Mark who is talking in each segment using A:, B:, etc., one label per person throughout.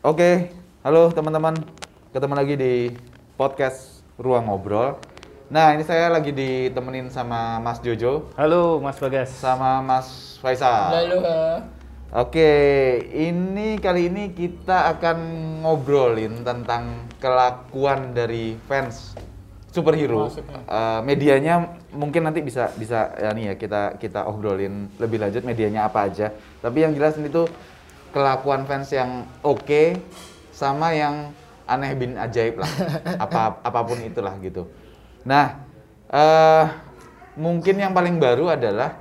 A: Oke, halo teman-teman. Ketemu lagi di podcast Ruang Ngobrol. Nah, ini saya lagi ditemenin sama Mas Jojo,
B: Halo Mas Bagas.
A: sama Mas Faisal.
C: Eh,
A: Oke, ini kali ini kita akan ngobrolin tentang kelakuan dari fans superhero.
C: Maksudnya?
A: Eh, medianya mungkin nanti bisa bisa ya nih ya kita kita obrolin lebih lanjut medianya apa aja. Tapi yang jelas ini tuh kelakuan fans yang oke sama yang aneh bin ajaib lah. Apa apa pun itulah gitu. Nah, eh mungkin yang paling baru adalah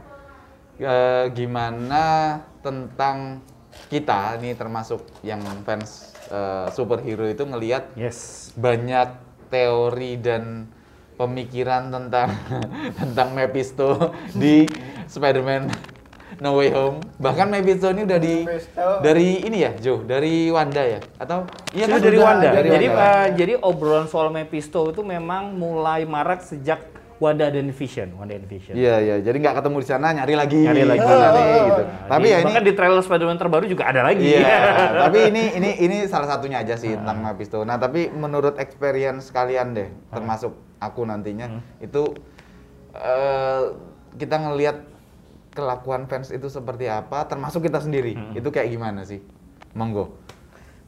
A: eh, gimana tentang kita ini termasuk yang fans eh, superhero itu ngelihat
B: Yes.
A: banyak teori dan pemikiran tentang tentang Mephisto di Spider-Man No Way Home. Bahkan Mephisto ini udah di
C: Mephisto.
A: dari ini ya, Jo, dari Wanda ya? Atau
B: Iya
A: kan
B: dari Wanda.
A: dari
B: jadi
A: Wanda.
B: eh, jadi obrolan soal Mephisto itu memang mulai marak sejak Wanda dan Vision, Wanda and Vision.
A: Iya, iya. Jadi nggak ketemu di sana, nyari lagi.
B: Nyari lagi.
A: Nyari gitu.
B: Nah,
A: Tapi
B: di-
A: ya ini
B: bahkan di trailer Spider-Man terbaru juga ada lagi.
A: Iya, tapi ini ini ini salah satunya aja sih tentang Mephisto. Nah, tapi menurut experience kalian deh, termasuk aku nantinya, itu eh, kita ngelihat kelakuan fans itu seperti apa, termasuk kita sendiri. Itu kayak gimana sih? Monggo.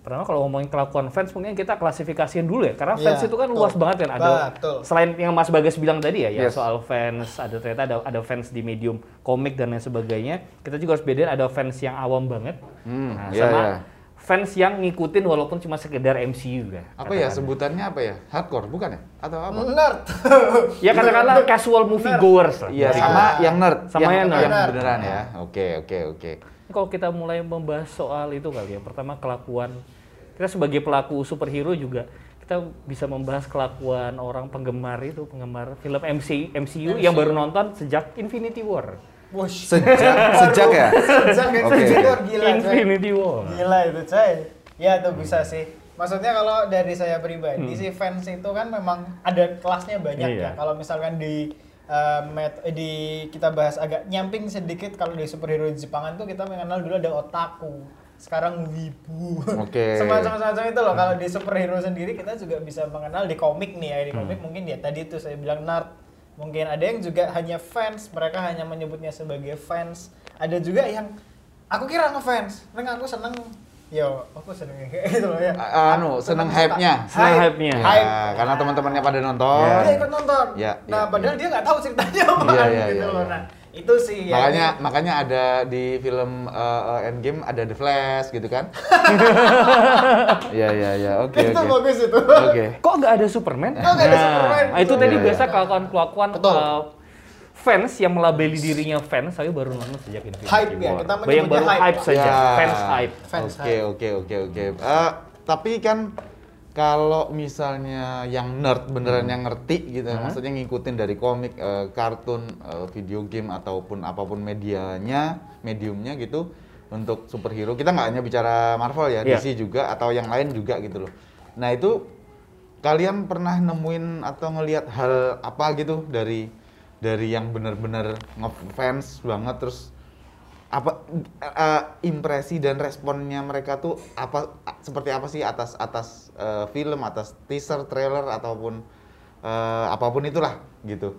B: Pertama kalau ngomongin kelakuan fans mungkin kita klasifikasiin dulu ya karena fans
C: Iya,
B: itu kan
C: betul.
B: luas banget kan ada
C: Betul.
B: selain yang Mas Bagas bilang tadi ya, ya
A: Yes.
B: soal fans ada ternyata ada ada fans di medium komik dan lain sebagainya. Kita juga harus bedain ada fans yang awam banget.
A: Hmm,
B: Nah, sama
A: iya.
B: Fans yang ngikutin walaupun cuma sekedar MCU ya.
A: Apa ya sebutannya apa ya? Hardcore bukan ya? Atau apa?
C: nerd.
B: Ya katakanlah casual movie goers lah.
A: Iya,
C: Ya.
A: sama yang nerd,
B: Sama yang nerd.
A: yang beneran ya. Oke, oke, oke.
B: Kalau kita mulai membahas soal itu kali ya, pertama kelakuan kita sebagai pelaku superhero juga kita bisa membahas kelakuan orang penggemar itu, penggemar film MC, MCU yang baru nonton sejak Infinity War.
C: Wush.
A: Sejak sejak ya?
C: Sejak
A: Oke.
C: Infinity War gila. coy.
B: Infinity War.
C: Gila itu coy. Ya tuh bisa sih. Maksudnya kalau dari saya pribadi sih fans itu kan memang ada kelasnya banyak
B: Hmm. Iya.
C: ya. Kalau misalkan di eh, met- eh, di kita bahas agak nyamping sedikit kalau di superhero Jepangan tuh kita mengenal dulu ada otaku. Sekarang wibu.
A: Oke.
C: Semacam-semacam itu loh. Kalau di superhero sendiri kita juga bisa mengenal di komik nih ya. Di komik mungkin ya tadi tuh saya bilang nerd. Mungkin ada yang juga hanya fans, mereka hanya menyebutnya sebagai fans. Ada juga yang aku kira ngefans, neng aku seneng yo aku seneng kayak gitu loh ya
A: anu, seneng hype-nya.
B: Seneng hype-nya.
A: Ya,
C: hype
A: karena teman-temannya pada nonton.
B: Ya.
C: dia ikut nonton
A: Ya,
C: nah
A: ya,
C: padahal
A: ya.
C: dia nggak tahu ceritanya apa
A: Iya, iya,
C: gitu
A: iya,
C: loh
A: iya.
C: nah itu sih ya
A: Makanya makanya ada di film uh, uh, Endgame ada The Flash gitu kan? Iya iya iya. Oke
C: itu
A: oke.
C: bagus itu
A: Oke.
B: Kok nggak ada Superman?
C: Kok nggak ada Superman?
B: Nah, itu tadi
A: Iya,
B: biasa
C: iya.
B: kelakuan-kelakuan
C: Betul.
B: uh, fans yang melabeli dirinya fans, saya baru nonton sejak Infinity
C: Hype ya,
B: War.
C: kita
B: yang
C: menyebutnya
B: baru
C: hype.
B: hype, saja,
A: Ya.
B: fans hype.
C: Fans
A: Oke oke oke oke. Eh, tapi kan kalau misalnya yang nerd beneran yang ngerti gitu, maksudnya ngikutin dari komik, eh, kartun, eh, video game ataupun apa pun medianya, mediumnya gitu untuk superhero. Kita nggak hanya bicara Marvel ya,
B: Iya.
A: DC juga atau yang lain juga gitu loh. Nah itu kalian pernah nemuin atau ngelihat hal apa gitu dari dari yang bener-bener ngefans banget terus apa eh, impresi dan responnya mereka tuh apa seperti apa sih atas atas eh, film atas teaser trailer ataupun eh, apa pun itulah gitu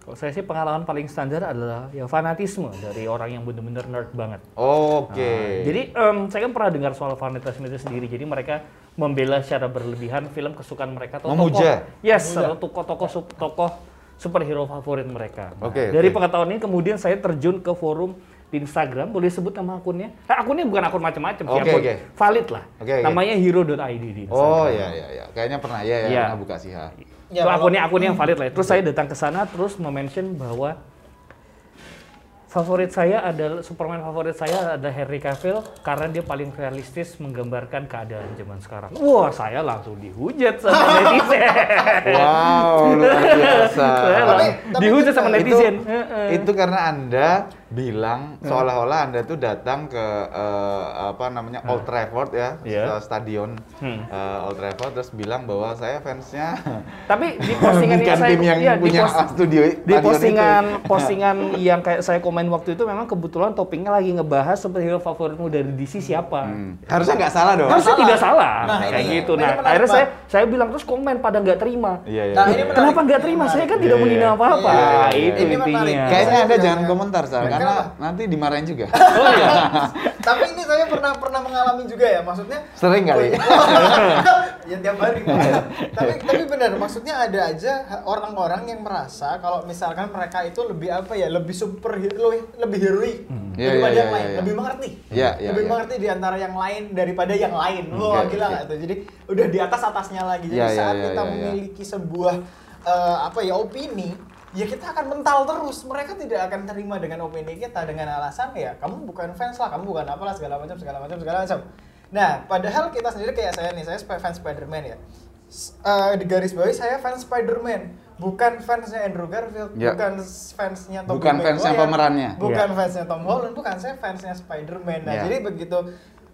B: Kalau saya sih pengalaman paling standar adalah ya fanatisme dari orang yang benar-benar nerd banget.
A: oke
B: Nah, jadi em, saya kan pernah dengar soal fanatisme itu sendiri. Jadi mereka membela secara berlebihan film kesukaan mereka atau
A: Memuja.
B: tokoh, yes, atau tokoh-tokoh tokoh superhero favorit mereka. Nah,
A: Oke,
B: dari
A: oke.
B: pengetahuan ini kemudian saya terjun ke forum di Instagram, boleh sebut nama akunnya? Eh, akunnya bukan akun macam-macam, sih,
A: Oke,
B: akun
A: oke.
B: valid lah.
A: Oke, oke.
B: Namanya hero.id di Instagram.
A: oh ya ya ya kayaknya pernah ya ya
B: Iya.
A: pernah buka sih ha
C: Ya,
B: itu
C: kalau-
B: akunnya akunnya yang valid lah. Terus saya datang ke sana terus mention bahwa favorit saya adalah Superman favorit saya ada Henry Cavill karena dia paling realistis menggambarkan keadaan zaman sekarang. Wah, saya langsung dihujat sama netizen.
A: wow luar biasa
C: Tapi-
B: dihujat sama
A: itu
B: netizen.
A: itu karena anda bilang seolah-olah anda tuh datang ke eh, apa namanya Old Trafford ya,
B: Iya.
A: st- stadion
B: Hmm.
A: eh, Old Trafford terus bilang bahwa saya fansnya
B: Tapi di postingan yang saya
A: tim yang
B: iya, di
A: punya
B: pos-
A: studio
B: di postingan
A: itu.
B: postingan yang kayak saya komen waktu itu memang kebetulan topiknya lagi ngebahas superhero favoritmu dari DC siapa.
A: Hmm. Harusnya nggak salah dong.
B: Harusnya
C: salah.
B: tidak salah.
C: Nah,
B: kayak
C: ini-
B: gitu. Nah, akhirnya saya saya bilang terus komen pada nggak terima.
A: Iya, iya.
C: Nah,
A: iya.
C: ini.
B: Kenapa nggak terima?
C: Ini
B: Saya kan tidak
A: Iya,
B: menghina
A: iya.
B: apa-apa.
A: Iya,
B: Nah,
A: iya,
B: itu intinya.
A: Kayaknya anda jangan komentar Sal,
C: Kenapa?
A: karena nanti dimarahin juga.
B: Oh iya.
C: Tapi ini saya pernah pernah mengalami juga ya, maksudnya
A: Sering kali.
C: ya tiap hari. tapi tapi benar, maksudnya ada aja orang-orang yang merasa kalau misalkan mereka itu lebih apa ya, lebih superhero, lebih heroik
A: Iya,
C: daripada
A: iya,
C: yang
A: iya,
C: lain,
A: iya.
C: lebih mengerti.
A: Iya, iya,
C: lebih
A: iya.
C: mengerti di antara yang lain daripada yang lain. Wah,
A: Oke,
C: gila nggak tuh? Jadi udah di atas atasnya lagi. Jadi
A: Iya, iya,
C: saat
A: iya,
C: kita
A: iya, iya.
C: memiliki sebuah eh, apa ya opini ya kita akan mental terus mereka tidak akan terima dengan opini kita dengan alasan ya kamu bukan fans lah kamu bukan apalah segala macam segala macam segala macam nah padahal kita sendiri kayak saya nih saya fans Spider-Man ya S- eh, di garis bawah saya fans Spider-Man bukan fansnya Andrew Garfield
A: Ya.
C: bukan fansnya Tom
A: Bukan fansnya pemerannya.
C: bukan
B: Ya.
C: fansnya Tom Holland bukan saya fansnya Spider-Man nah
A: Ya.
C: jadi begitu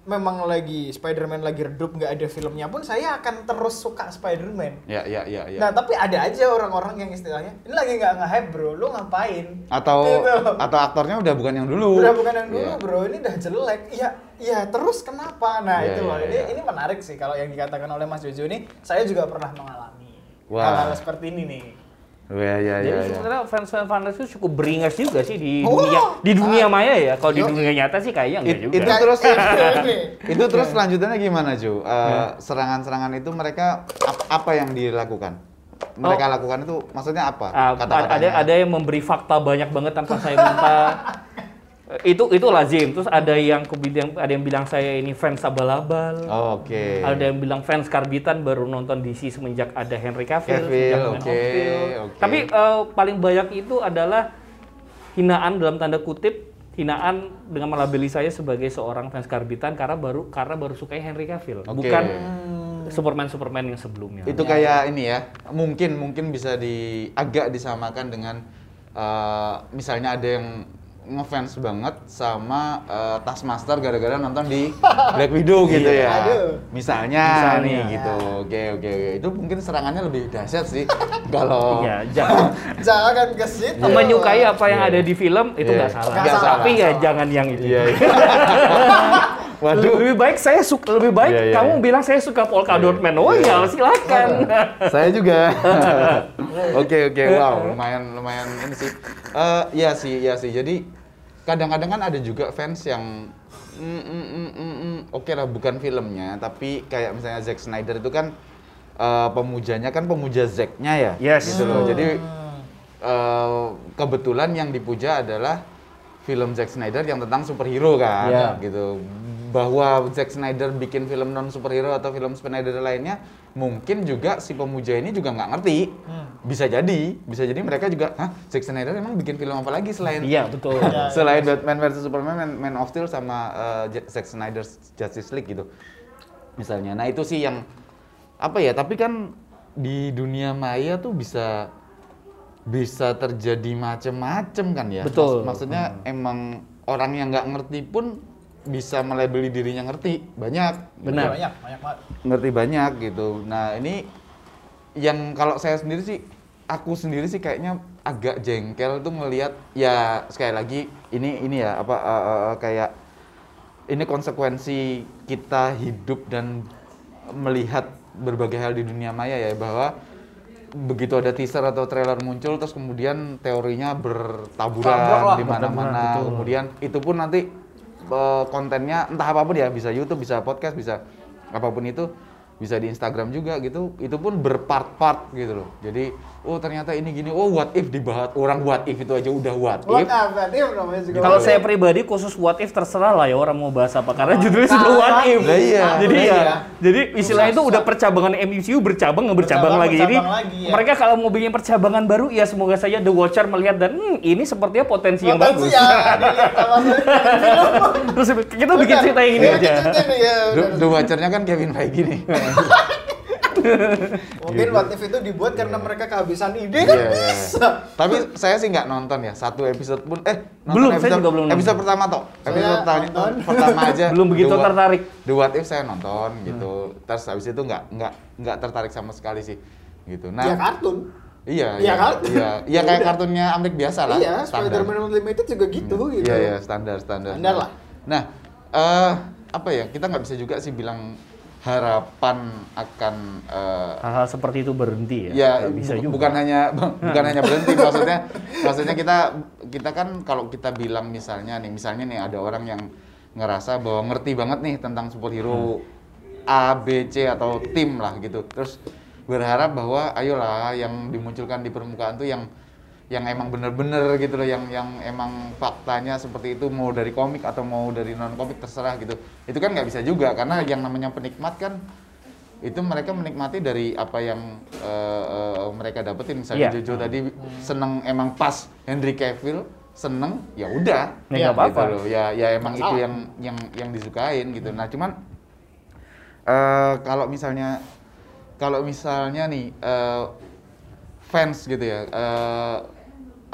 C: memang lagi Spider-Man lagi redup nggak ada filmnya pun saya akan terus suka Spider-Man
A: Ya, ya, ya, ya.
C: Nah tapi ada aja orang-orang yang istilahnya ini lagi nggak nge-hype bro, lu ngapain?
A: atau
C: Gitu.
A: atau aktornya udah bukan yang dulu.
C: Udah bukan yang dulu
A: Iya.
C: bro, ini udah jelek. Iya, iya terus kenapa? Nah
A: Iya,
C: itu loh,
A: iya,
C: ini
A: iya.
C: ini menarik sih kalau yang dikatakan oleh Mas Jojo ini, saya juga pernah mengalami
A: Wah.
C: hal-hal seperti ini nih.
A: Ya, ya,
B: Jadi
A: ya, ya.
B: sebenarnya fans-fans fans itu cukup beringas juga sih di
C: Oh.
B: dunia di dunia maya ya. Kalau di dunia nyata sih kayaknya enggak
A: It-
B: juga.
A: itu terus
C: Ini.
A: itu terus lanjutannya gimana Ju? Eh, Serangan-serangan itu mereka ap- apa yang dilakukan? Mereka lakukan itu maksudnya apa?
B: Oh. Ah,
A: Kata-katanya.
B: ada ada yang memberi fakta banyak banget tanpa saya minta. Eh, itu itu lazim. Terus ada yang kebilang ada yang bilang saya ini fans abal-abal.
A: Oh, Oke.
B: Ada yang bilang fans karbitan baru nonton DC semenjak ada Henry Cavill,
A: Cavill, oke,
B: Steel.
A: oke.
B: Tapi eh, paling banyak itu adalah hinaan dalam tanda kutip hinaan dengan melabeli saya sebagai seorang fans karbitan karena baru karena baru suka Henry Cavill,
A: Oke.
B: bukan Superman Superman yang sebelumnya.
A: Itu kayak ini ya, mungkin mungkin bisa di agak disamakan dengan eh, misalnya ada yang ngefans banget sama eh, Taskmaster gara-gara nonton di Black Widow gitu ya.
C: Aduh.
A: Misalnya,
B: Misalnya.
A: nih gitu. Oke oke oke. Itu mungkin serangannya lebih dahsyat sih kalau
B: Iya, jangan
C: Jangan ke situ.
B: menyukai apa yang
A: Iya.
B: ada di film itu
A: Iya.
B: nggak salah.
C: Nggak salah.
B: Tapi ya
C: Salah.
B: jangan yang itu.
A: Iya. iya. Waduh.
B: Lebih baik saya suka lebih baik
A: Iya, iya,
B: kamu
A: iya.
B: bilang saya suka Polka
A: Iya.
B: Dot Man. Oh
A: Iya.
B: ya, silakan.
A: Saya juga. Oke oke wow lumayan lumayan ini sih. Eh iya sih iya sih. Jadi kadang-kadang kan ada juga fans yang mm, mm, mm, mm, mm, oke lah bukan filmnya tapi kayak misalnya Zack Snyder itu kan eh, pemujanya kan pemuja Zack-nya ya.
B: Yes.
A: Gitu loh. Jadi eh, kebetulan yang dipuja adalah film Zack Snyder yang tentang superhero kan
B: Iya.
A: gitu bahwa Zack Snyder bikin film non superhero atau film Snyder lainnya mungkin juga si pemuja ini juga nggak ngerti
C: Hmm.
A: Bisa jadi bisa jadi mereka juga hah Zack Snyder emang bikin film apa lagi selain
B: Iya, betul.
C: Iya.
A: selain Batman versus Superman Man, Man of Steel sama uh, Zack Snyder's Justice League gitu misalnya nah itu sih yang apa ya tapi kan di dunia maya tuh bisa bisa terjadi macem-macem kan ya
B: Betul.
A: maksudnya emang orang yang nggak ngerti pun bisa melabeli dirinya ngerti banyak
B: Benar.
C: Banyak, banyak banget.
A: ngerti banyak gitu. Nah ini yang kalau saya sendiri sih, aku sendiri sih kayaknya agak jengkel tuh ngelihat ya sekali lagi ini ini ya apa eh, eh, kayak ini konsekuensi kita hidup dan melihat berbagai hal di dunia maya ya bahwa begitu ada teaser atau trailer muncul terus kemudian teorinya bertaburan di mana-mana. kemudian itu pun nanti eh, kontennya entah apa pun ya bisa YouTube bisa podcast bisa apa pun itu bisa di Instagram juga gitu itu pun berpart-part gitu loh jadi oh ternyata ini gini oh what if dibahas orang what if itu aja udah what
C: What
A: if
C: namanya juga.
B: Kalau
C: what
B: saya
C: if.
B: pribadi khusus what if terserah lah ya orang mau bahas apa karena judulnya sudah
C: Nah,
B: what if.
A: Lah iya.
B: Jadi ya,
C: iya.
B: jadi istilahnya itu udah percabangan MCU bercabang nggak bercabang
C: Bercabang,
B: lagi. Jadi
C: lagi, ya.
B: mereka kalau mau bikin percabangan baru ya semoga saja The Watcher melihat dan hmm, ini sepertinya potensi yang bagus.
C: ya.
B: Terus kita bikin cerita yang ini
C: Iya,
B: aja.
C: kita cerita nih, ya,
A: The. The Watcher-nya kan Kevin Feige nih
C: Mungkin what if itu dibuat karena mereka kehabisan ide kan
A: Iya, iya.
C: bisa.
A: Tapi saya sih nggak nonton ya satu episode pun. Eh nonton
B: Belum, saya
A: episode,
B: juga belum nonton.
A: Episode pertama toh.
C: Saya
A: Episode pertama,
C: nonton.
A: pertama aja.
B: Belum begitu
A: The
B: tertarik.
A: The What If saya nonton gitu. Terus habis itu nggak nggak nggak tertarik sama sekali sih gitu. Nah,
C: ya kartun.
A: iya,
C: Ya
A: iya,
C: kartun.
A: iya, iya
C: Ya
A: kayak
C: udah.
A: kartunnya Amrik biasa lah.
C: Iya,
A: standar.
C: Spider-Man Unlimited juga gitu gitu.
A: Iya, iya, standar, standar.
C: Standar lah.
A: Nah, eh apa ya? Kita nggak bisa juga sih bilang harapan akan eh,
B: Hal-hal seperti itu berhenti ya?
A: Ya,
B: bisa
A: bu-
B: juga.
A: bukan hanya bukan hanya berhenti maksudnya maksudnya kita kita kan kalau kita bilang misalnya nih misalnya nih ada orang yang ngerasa bahwa ngerti banget nih tentang superhero A, B, C atau tim lah gitu. Terus berharap bahwa ayolah yang dimunculkan di permukaan tuh yang yang emang bener-bener gitu loh yang yang emang faktanya seperti itu mau dari komik atau mau dari non komik terserah gitu itu kan nggak bisa juga karena yang namanya penikmat kan itu mereka menikmati dari apa yang eh, eh, mereka dapetin misalnya
B: Iya.
A: Jojo tadi seneng emang pas Henry Cavill seneng ya udah
B: Ya, nggak
A: gitu
B: apa-apa.
A: loh. ya ya emang itu
C: Salah.
A: yang yang yang disukain gitu nah cuman eh kalau misalnya kalau misalnya nih eh, fans gitu ya eh,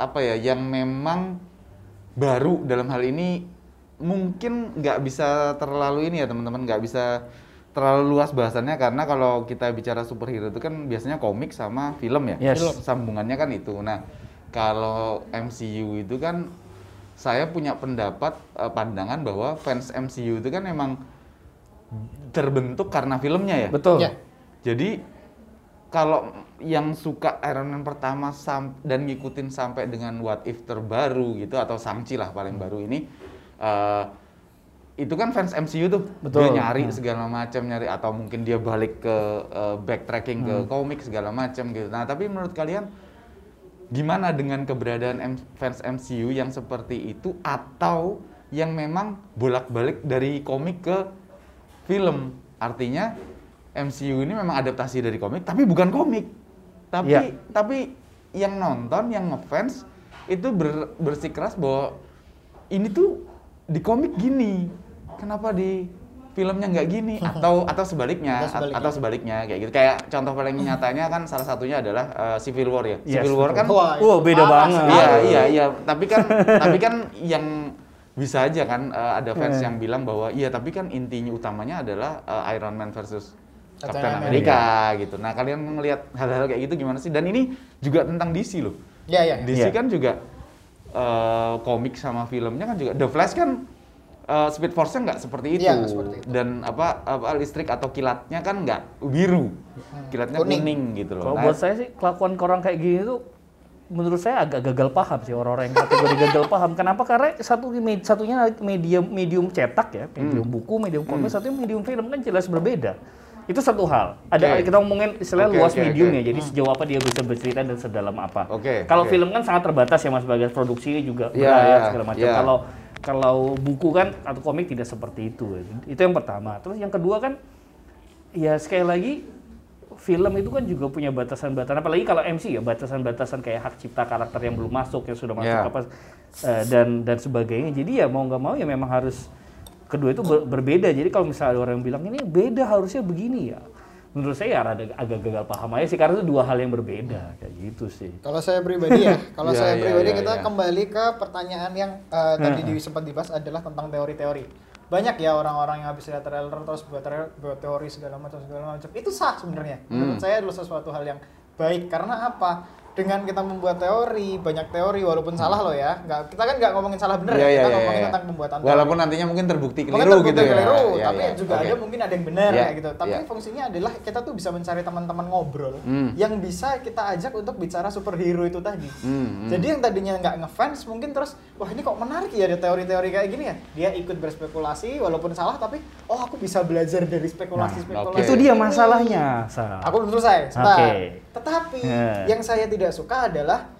A: apa ya yang memang baru dalam hal ini mungkin nggak bisa terlalu ini ya teman-teman nggak bisa terlalu luas bahasannya karena kalau kita bicara superhero itu kan biasanya komik sama film ya
B: Yes. Film.
A: sambungannya kan itu nah kalau MCU itu kan saya punya pendapat eh, pandangan bahwa fans MCU itu kan emang terbentuk karena filmnya ya
B: Betul.
C: Ya.
A: jadi kalau yang suka Iron Man pertama sam- dan ngikutin sampai dengan What If terbaru gitu atau Shang-Chi lah paling baru ini eh, itu kan fans MCU tuh
B: Betul.
A: dia nyari
B: Hmm.
A: segala macam nyari atau mungkin dia balik ke eh, backtracking ke komik segala macam gitu. Nah, tapi menurut kalian gimana dengan keberadaan M- fans MCU yang seperti itu atau yang memang bolak-balik dari komik ke film? Artinya MCU ini memang adaptasi dari komik tapi bukan komik. Tapi
B: Iya.
A: tapi yang nonton, yang ngefans itu ber- bersikeras bahwa ini tuh di komik gini. Kenapa di filmnya nggak gini atau atau sebaliknya,
C: Atau sebaliknya.
A: atau sebaliknya kayak gitu. Kayak contoh paling nyatanya kan salah satunya adalah uh, Civil War ya.
B: Yes,
A: Civil War kan
C: Wah,
B: Wah, beda banget.
A: Iya, iya, iya. Tapi kan, tapi kan yang bisa aja kan uh, ada fans
B: Eh.
A: yang bilang bahwa iya, tapi kan intinya utamanya adalah uh, Iron Man versus
C: Captain America.
A: America gitu. Nah, kalian ngelihat hal-hal kayak gitu gimana sih? Dan ini juga tentang DC loh.
C: Iya, iya.
A: DC
B: Iya.
A: kan juga uh, komik sama filmnya kan juga The Flash kan uh, Speed Force-nya nggak seperti itu.
C: Iya, nggak seperti itu.
A: Dan apa, apa listrik atau kilatnya kan nggak biru. Kilatnya
C: Kuning.
A: kuning, gitu loh.
B: Kalau
A: Nah,
B: buat saya sih kelakuan orang kayak gini tuh menurut saya agak gagal paham sih orang-orang yang kategori gagal paham. Kenapa? Karena satu satunya medium medium cetak ya, medium
A: Hmm.
B: buku, medium komik, satunya medium film kan jelas berbeda. Itu satu hal. Ada
A: Oke.
B: kita ngomongin istilahnya
A: Oke,
B: luas
A: oke,
B: medium
A: oke.
B: ya. Jadi sejauh apa dia bisa bercerita dan sedalam apa.
A: Oke,
B: Kalau
A: oke.
B: film kan sangat terbatas ya Mas Bagas, produksinya juga
A: Iya,
B: berat
A: iya,
B: segala macam.
A: iya.
B: Kalau kalau buku kan atau komik tidak seperti itu. Itu yang pertama. Terus yang kedua kan ya sekali lagi film itu kan juga punya batasan-batasan apalagi kalau MC ya batasan-batasan kayak hak cipta karakter yang belum masuk yang sudah masuk
A: Ya.
B: apa eh, dan dan sebagainya jadi ya mau nggak mau ya memang harus kedua itu ber- berbeda jadi kalau misalnya ada orang yang bilang ini beda harusnya begini ya menurut saya ya rada agak gagal paham aja sih karena itu dua hal yang berbeda kayak gitu sih
C: Kalau saya pribadi ya, kalau
A: Iya,
C: saya
A: iya,
C: pribadi
A: iya,
C: kita
A: iya.
C: kembali ke pertanyaan yang eh, tadi
B: Hmm.
C: di, sempat dibahas adalah tentang teori-teori. Banyak ya orang-orang yang habis lihat trailer terus buat, trailer- buat teori segala macam segala macam. Itu sah sebenarnya. Menurut
A: Hmm.
C: saya adalah sesuatu hal yang baik karena apa? Dengan kita membuat teori, banyak teori walaupun salah loh ya. Nggak, kita kan nggak ngomongin salah benar
A: Iya,
C: ya,
A: iya,
C: kita
A: iya,
C: ngomongin
A: iya.
C: tentang pembuatan teori.
A: Walaupun nantinya mungkin terbukti
C: Mungkin
A: keliru
C: terbukti
A: gitu ya.
C: keliru,
A: Iya,
C: tapi
A: iya.
C: juga
A: Oke.
C: ada mungkin ada yang benar
A: Iya,
C: kayak gitu. Tapi
A: iya.
C: fungsinya adalah kita tuh bisa mencari teman-teman ngobrol
A: Hmm.
C: yang bisa kita ajak untuk bicara superhero itu tadi.
A: Hmm, hmm.
C: Jadi yang tadinya nggak ngefans mungkin terus wah ini kok menarik ya ada teori-teori kayak gini ya. Dia ikut berspekulasi walaupun salah tapi oh aku bisa belajar dari spekulasi-spekulasi.
A: oke.
B: itu dia masalahnya Sal.
C: Aku belum selesai. Sebentar.
B: Oke.
C: Tetapi
B: Ya.
C: yang saya tidak suka adalah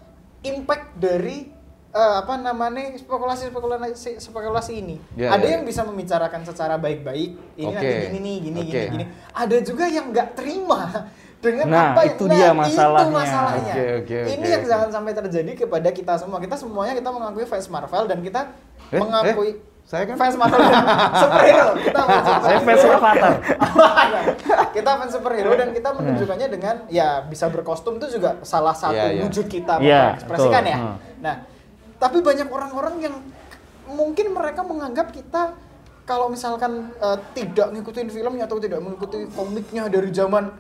C: impact dari eh, apa namanya spekulasi spekulasi spekulasi ini.
A: Ya,
C: ada
A: ya,
C: yang bisa membicarakan secara baik-baik. Ini
A: Oke.
C: nanti gini nih, gini
A: Oke.
C: gini gini. Ada juga yang nggak terima dengan
B: Nah,
C: apa yang
B: itu
C: nah,
B: dia
C: Itu
B: masalahnya.
C: masalahnya.
A: Oke, oke,
C: ini
A: oke,
C: yang jangan sampai terjadi kepada kita semua. Kita semuanya kita mengakui fans Marvel dan kita
A: Eh,
C: mengakui
A: eh, saya kan?
C: fans Marvel dan superhero. Kita fans
B: saya
C: superhero.
B: fans Avatar
C: kita fans superhero dan kita menunjukkannya dengan ya bisa berkostum itu juga salah satu
A: Iya, iya.
C: wujud kita
B: Iya,
C: mengekspresikan ya.
B: Hmm.
C: Nah, tapi banyak orang-orang yang mungkin mereka menganggap kita kalau misalkan eh, tidak ngikutin filmnya atau tidak mengikuti komiknya dari zaman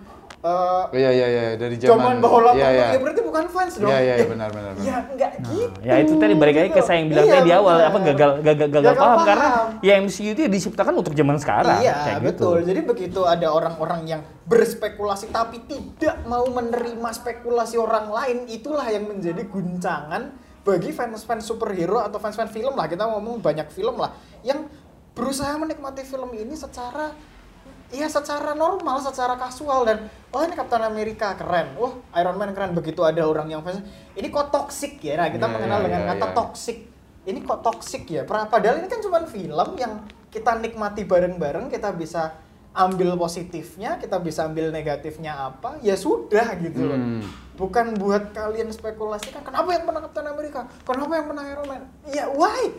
C: eh,
A: Iya iya iya dari
C: zaman bahwa
A: Iya iya.
C: ya berarti bukan fans dong.
A: Iya iya iya, benar benar. benar.
C: Ya enggak gitu.
B: Ya itu tadi balik lagi ke
C: gitu.
B: saya yang bilang
C: Iya,
B: tadi di awal apa gagal gagal gagal,
C: Gagal
B: paham,
C: paham.
B: karena ya MCU itu ya diciptakan untuk zaman sekarang
C: Iya,
B: kayak gitu.
C: betul. Jadi begitu ada orang-orang yang berspekulasi tapi tidak mau menerima spekulasi orang lain, itulah yang menjadi guncangan bagi fans-fans superhero atau fans-fans film lah. Kita ngomong banyak film lah yang berusaha menikmati film ini secara ya secara normal, secara kasual dan oh ini Captain America keren, wah Iron Man keren. Begitu ada orang yang fans, ini kok toxic ya. Nah, kita
A: Iya,
C: mengenal
A: iya,
C: dengan
A: iya,
C: kata
A: iya.
C: toxic. Ini kok toxic ya? Padahal ini kan cuma film yang kita nikmati bareng-bareng, kita bisa ambil positifnya, kita bisa ambil negatifnya apa, ya sudah gitu loh.
A: Hmm.
C: Bukan buat kalian spekulasi kan kenapa yang menang Captain America? Kenapa yang menang Iron Man? Ya why?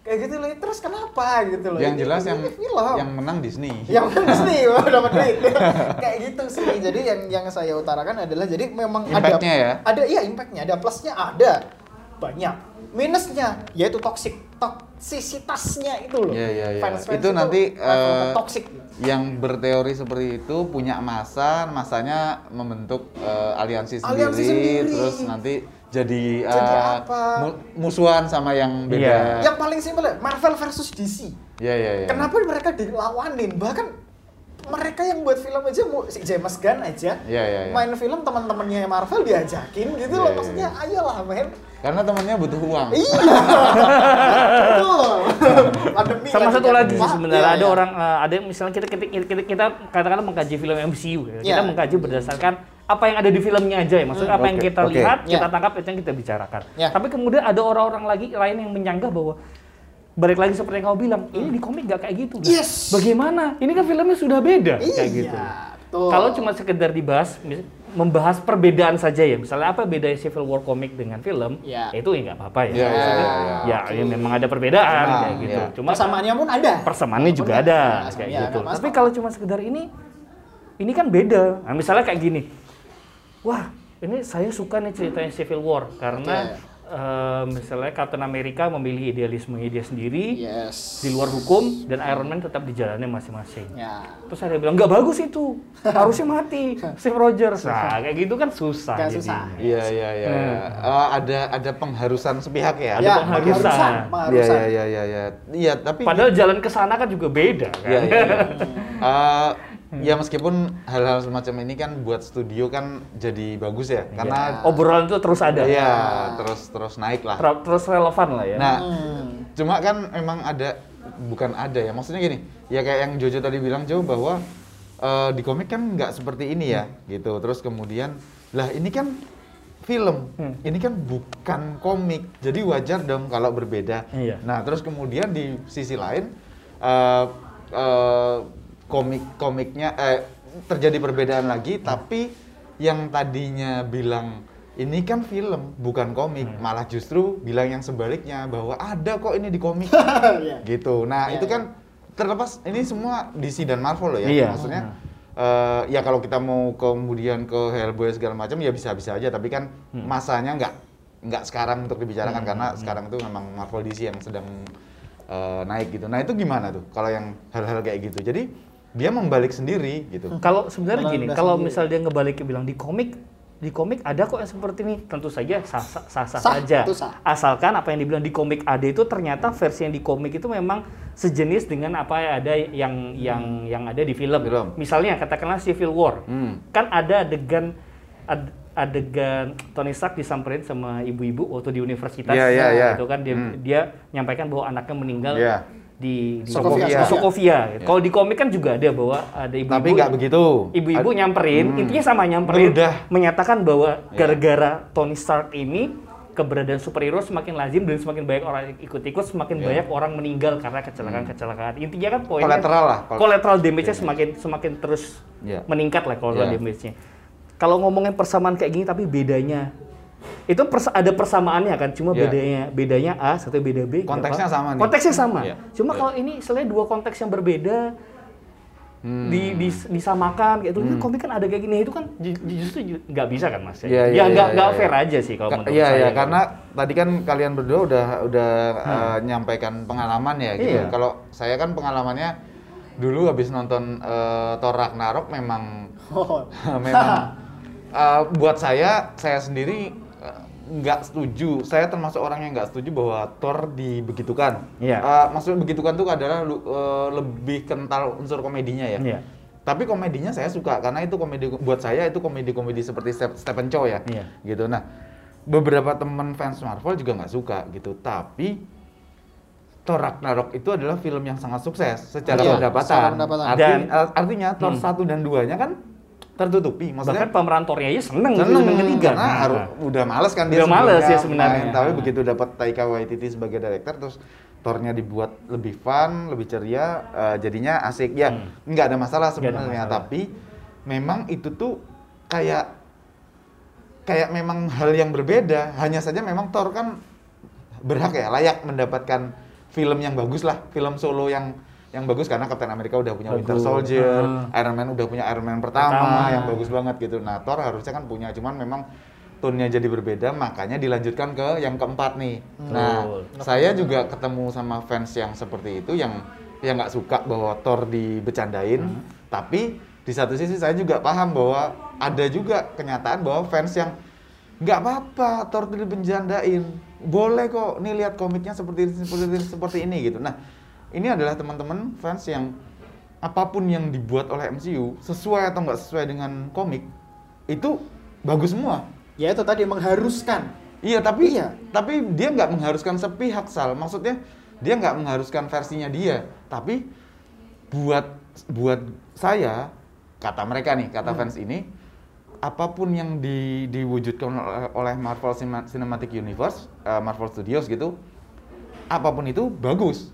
C: Kayak gitu loh. Terus kenapa gitu loh?
A: Yang jelas yang
C: film
A: yang menang Disney.
C: yang Disney wah dapat duit kayak gitu sih jadi yang yang saya utarakan adalah jadi memang ada
A: ya?
C: ada iya impactnya ada plusnya ada banyak minusnya yaitu toxic toksisitasnya itu loh
A: Iya iya iya.
C: Fans-fans
A: Itu nanti
C: levelnya
A: eh,
C: toxic
A: yang berteori seperti itu punya masa, masanya membentuk eh, aliansi sendiri,
C: Aliansi sendiri.
A: terus nanti jadi,
C: Jadi
A: eh,
C: apa?
A: mu- musuhan sama yang beda.
B: Iya.
C: yang paling simpel ya Marvel versus DC
A: Iya iya iya.
C: kenapa mereka dilawanin bahkan mereka yang buat film aja mau si James Gunn aja
A: Iya iya iya.
C: main film teman-temannya Marvel diajakin gitu
A: Iya,
C: loh
A: iya,
C: maksudnya ayolah men
A: Karena temannya butuh uang.
C: Iya. Betul. Pandemi
B: Sama
C: lagi
B: satu
C: kan.
B: lagi sih sebenarnya
C: iya,
B: ada
C: iya.
B: orang eh, ada misalnya kita kita, kita, kita katakanlah mengkaji film MCU ya. Kita
C: Iya.
B: mengkaji berdasarkan apa yang ada di filmnya aja ya. Maksudnya apa yang kita
A: oke.
B: lihat, kita
C: Iya.
B: tangkap itu yang kita bicarakan.
C: Iya.
B: Tapi kemudian ada orang-orang lagi lain yang menyanggah bahwa balik lagi seperti yang kau bilang, ini di komik gak kayak gitu.
C: Yes.
B: Bagaimana? Ini kan filmnya sudah beda
C: Iya.
B: kayak gitu.
C: betul.
B: Kalau cuma sekedar dibahas, membahas perbedaan saja ya. Misalnya apa bedanya Civil War komik dengan film?
C: Iya.
B: Itu ya nggak apa-apa ya.
A: Iya, iya,
B: Maksudnya,
A: iya, iya.
B: ya, ya memang ada perbedaan
A: Nah,
B: kayak gitu.
A: iya.
B: Cuma
C: persamaannya pun ada.
B: persamaannya juga ada
C: ya,
B: kayak
C: iya,
B: gitu.
C: nggak
B: Tapi kalau cuma sekedar ini, ini kan beda. Nah, misalnya kayak gini, wah ini saya suka nih ceritanya Civil War karena eh, misalnya Captain America memilih idealismenya dia sendiri
C: Yes.
B: di luar hukum dan Iron Man tetap di jalannya masing-masing.
C: Ya.
B: Terus ada yang bilang nggak bagus itu, harusnya mati Steve Rogers. Nah kayak gitu kan susah.
C: Nggak susah.
B: jadinya.
A: Iya iya iya.
B: Hmm.
A: Eh, ada ada pengharusan sepihak ya.
B: Ada
C: ya,
B: pengharusan.
A: Iya iya iya iya iya. Iya, tapi
B: Padahal jalan ke sana kan juga beda kan.
A: Iya, iya, iya. Eh, ya meskipun hal-hal semacam ini kan buat studio kan jadi bagus ya, karena
B: Obrolan itu terus ada.
A: Iya, terus terus naik lah.
B: Ter- terus relevan lah ya.
A: Nah,
C: Hmm.
A: cuma kan memang ada bukan ada ya, maksudnya gini, ya kayak yang Jojo tadi bilang Jo bahwa eh, di komik kan nggak seperti ini ya, gitu. Terus kemudian, lah ini kan film,
B: Hmm.
A: ini kan bukan komik, jadi wajar dong kalau berbeda.
B: Iya.
A: Nah, terus kemudian di sisi lain eh, eh, komik-komiknya eh, terjadi perbedaan lagi, tapi yang tadinya bilang ini kan film bukan komik,
B: Hmm.
A: malah justru bilang yang sebaliknya bahwa ada kok ini di komik,
C: Iya.
A: gitu. Nah
C: Iya,
A: itu kan terlepas ini semua DC dan Marvel loh ya,
B: Iya.
A: maksudnya. eh, ya kalau kita mau kemudian ke Hellboy segala macam ya bisa-bisa aja tapi kan
B: Hmm.
A: masanya nggak nggak sekarang untuk dibicarakan karena sekarang itu memang Marvel DC yang sedang eh, naik gitu. Nah itu gimana tuh kalau yang hal-hal kayak gitu? Jadi dia membalik sendiri gitu.
B: Kalau sebenarnya gini, kalau
C: sendiri.
B: misal dia ngebalik bilang di komik, di komik ada kok yang seperti ini, tentu saja sah sah, sah, sah
C: Sah,
B: saja.
C: sah.
B: Asalkan apa yang dibilang di komik ada itu ternyata versi yang di komik itu memang sejenis dengan apa yang ada yang yang yang ada di film.
A: Film.
B: Misalnya katakanlah Civil War,
A: Hmm.
B: kan ada adegan ad- adegan Tony Stark disamperin sama ibu-ibu waktu di universitas,
A: Iya, iya, iya.
B: gitu kan dia
A: Hmm.
B: dia nyampaikan bahwa anaknya meninggal
A: Iya.
B: Di, di
C: Sokovia,
B: di
C: Sokovia.
B: Sokovia. Kalau di komik kan juga ada bahwa ada ibu-ibu
A: Tapi nggak begitu.
B: ibu-ibu nyamperin,
A: Hmm.
B: intinya sama nyamperin,
A: Meludah.
B: menyatakan bahwa
A: Ya.
B: gara-gara Tony Stark ini keberadaan superhero semakin lazim dan semakin banyak orang ikut-ikut, semakin
A: Ya.
B: banyak orang meninggal karena kecelakaan-kecelakaan. Intinya kan poinnya
A: Kolateral lah. Kol-
B: collateral damage-nya semakin semakin terus
A: Ya.
B: meningkat lah collateral
A: Ya.
B: damage-nya. Kalau ngomongin persamaan kayak gini tapi bedanya itu persa- ada persamaannya kan, cuma
A: Ya.
B: bedanya bedanya A satu beda B.
A: Konteksnya sama nih.
B: Konteksnya sama.
A: Ya.
B: Cuma
A: Ya.
B: kalau ini selain dua konteks yang berbeda
A: Hmm.
B: di, dis- disamakan gitu. Ini komik kan ada kayak gini itu kan ju- justru ju- nggak bisa kan mas?
A: Iya,
B: ya
A: iya,
B: nggak
A: iya,
B: nggak
A: iya,
B: fair
A: iya.
B: aja sih kalau
A: Ka-
B: menurut
A: Iya
B: saya. gitu.
A: karena tadi kan kalian berdua udah udah uh, nyampaikan pengalaman ya gitu.
B: Iya.
A: Kalau saya kan pengalamannya dulu habis nonton uh, Thor Ragnarok memang
C: Oh.
A: memang uh, buat saya saya sendiri nggak setuju. Saya termasuk orang yang nggak setuju bahwa Thor dibegitukan.
B: Iya.
A: Uh, maksud begitukan tuh adalah uh, lebih kental unsur komedinya ya.
B: Iya.
A: Tapi komedinya saya suka karena itu komedi buat saya itu komedi-komedi seperti Step- Stephen Chow ya.
B: Iya.
A: Gitu. Nah, beberapa teman fans Marvel juga nggak suka gitu. Tapi Thor Ragnarok itu adalah film yang sangat sukses secara
C: Iya,
A: pendapatan.
C: secara pendapatan.
A: Arti-
B: Dan-
A: artinya Thor
B: Hmm.
A: 1 dan 2-nya kan tertutupi. Maksudnya
B: Bahkan pemeran Thor-nya aja seneng,
A: seneng
B: film ketiga.
A: karena
B: Nah,
A: harus udah males kan dia
B: Udah males ya sebenarnya.
A: main, tapi
B: Nah.
A: begitu dapat Taika Waititi sebagai director terus Thor-nya dibuat lebih fun, lebih ceria, eh, jadinya asik. Ya,
B: Hmm.
A: nggak ada masalah sebenarnya, tapi memang itu tuh kayak kayak memang hal yang berbeda. Hanya saja memang Thor kan berhak ya, layak mendapatkan film yang bagus lah, film solo yang yang bagus karena Captain America udah punya Winter. Soldier,
B: Ah.
A: Iron Man udah punya Iron Man pertama,
B: Pertama.
A: yang bagus banget gitu. Nah, Thor harusnya kan punya, cuman memang tone-nya jadi berbeda, makanya dilanjutkan ke yang keempat nih. Nah,
B: Betul.
A: saya juga ketemu sama fans yang seperti itu, yang yang nggak suka bahwa Thor dibecandain,
B: Hmm.
A: tapi di satu sisi saya juga paham bahwa ada juga kenyataan bahwa fans yang nggak apa-apa Thor dibecandain, boleh kok nih lihat komiknya seperti ini, seperti ini, seperti ini gitu. Nah, ini adalah teman-teman fans yang apa pun yang dibuat oleh MCU sesuai atau nggak sesuai dengan komik itu bagus semua.
C: Ya itu tadi mengharuskan.
A: Iya tapi
C: Iya.
A: tapi dia nggak mengharuskan sepihak sal. Maksudnya dia nggak mengharuskan versinya dia. Tapi buat buat saya kata mereka nih kata fans ini apa pun yang di, diwujudkan oleh, Marvel Cinematic Universe, eh, Marvel Studios gitu, apa pun itu bagus.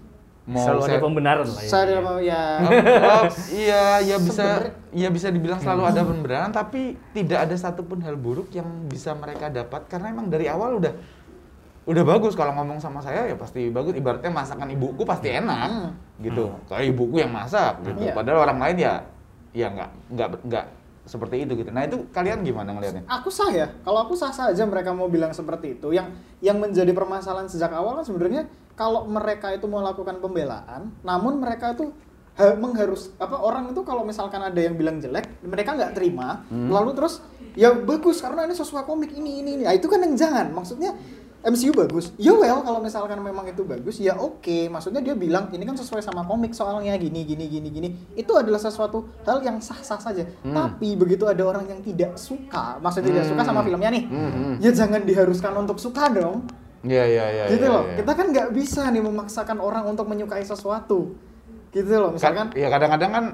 B: Selalu ada
A: saya-
B: pembenaran lah ya.
C: Saya mau ya
A: Oh, iya, ya bisa, ya bisa dibilang selalu ada pembenaran, tapi tidak ada satupun hal buruk yang bisa mereka dapat karena emang dari awal udah udah bagus. Kalau ngomong sama saya ya pasti bagus. Ibaratnya masakan ibuku pasti enak,
C: Hmm.
A: gitu. Kayak ibuku yang masak, gitu.
C: Iya.
A: Padahal orang lain ya, ya nggak nggak nggak seperti itu gitu. Nah itu kalian gimana ngelihatnya?
C: aku sah ya. Kalau aku sah saja mereka mau bilang seperti itu. Yang yang menjadi permasalahan sejak awal kan sebenarnya kalau mereka itu melakukan pembelaan, namun mereka itu ha- mengharus apa orang itu kalau misalkan ada yang bilang jelek, mereka nggak terima, lalu terus ya bagus karena ini sesuai komik ini ini ini. Nah, itu kan yang jangan. Maksudnya MCU bagus. Ya well kalau misalkan memang itu bagus ya oke. Maksudnya dia bilang ini kan sesuai sama komik soalnya gini gini gini gini. Itu adalah sesuatu hal yang sah-sah saja. Tapi begitu ada orang yang tidak suka, maksudnya tidak suka sama filmnya nih.
A: Hmm, hmm.
C: Ya jangan diharuskan untuk suka dong.
A: Iya iya iya.
C: gitu
A: iya,
C: loh.
A: iya.
C: Kita kan nggak bisa nih memaksakan orang untuk menyukai sesuatu. Gitu loh. Misalkan
A: Kan- ya kadang-kadang kan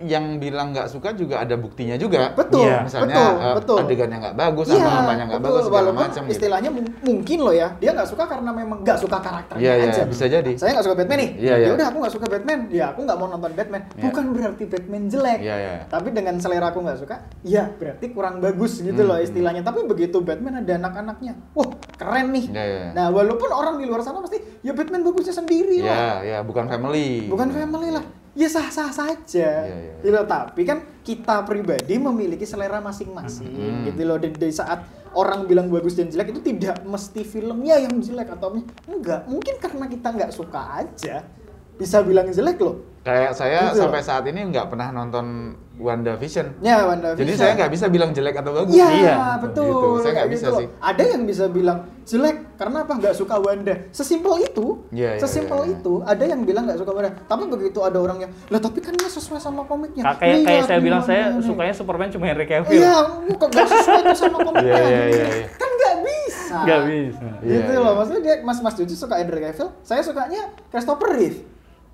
A: yang bilang nggak suka juga ada buktinya juga.
C: Betul,
B: Iya.
A: Misalnya
C: betul,
A: eh,
C: betul.
A: adegannya nggak bagus,
C: Iya,
A: sama namanya nggak bagus segala
C: Walaupun
A: macam gitu.
C: istilahnya mung- mungkin loh ya, dia nggak suka karena memang nggak suka karakternya
A: Iya, iya,
C: aja.
A: bisa jadi.
C: Saya nggak suka Batman nih.
A: Iya,
C: ya
A: iya.
C: udah aku nggak suka Batman. Ya aku nggak mau nonton Batman.
A: Iya.
C: Bukan berarti Batman jelek.
A: Iya, iya.
C: Tapi dengan selera aku nggak suka, ya berarti kurang bagus gitu
A: Hmm,
C: loh
A: hmm.
C: istilahnya. Tapi begitu Batman ada anak-anaknya, wah keren nih.
A: Iya, iya.
C: Nah walaupun orang di luar sana pasti ya Batman bagusnya sendiri lah.
A: Iya, iya, bukan family.
C: Bukan family lah. Ya sah-sah saja.
A: Iya, iya.
C: Gitu loh. Tapi kan kita pribadi memiliki selera masing-masing.
A: Hmm.
C: Gitu loh. Di, di saat orang bilang bagus dan jelek itu tidak mesti filmnya yang jelek atau enggak. Mungkin karena kita nggak suka aja. Bisa bilang jelek loh.
A: Kayak saya
C: Gitu.
A: sampai saat ini nggak pernah nonton WandaVision.
C: Ya, Wanda
A: Jadi saya nggak bisa bilang jelek atau bagus.
C: Iya,
B: Iya,
C: betul.
A: gitu. Saya nggak bisa
C: loh.
A: sih.
C: Ada yang bisa bilang jelek karena apa? Nggak suka Wanda. Sesimpel itu.
A: Iya, iya,
C: Sesimpel
A: iya, iya.
C: itu. Ada yang bilang nggak suka Wanda. Tapi begitu ada orang yang, lah tapi kan ini sesuai sama komiknya.
B: Ka- kayak kayak saya bilang saya
C: Wandanya.
B: sukanya Superman cuma Henry Cavill.
C: Iya, kok nggak sesuai sama komiknya.
A: Iya, iya, iya, iya.
C: Kan nggak bisa.
B: Nggak bisa.
C: Gitu
A: Iya,
C: loh,
A: iya.
C: maksudnya dia Mas Mas Juju suka Henry Cavill, saya sukanya Christopher Reeve.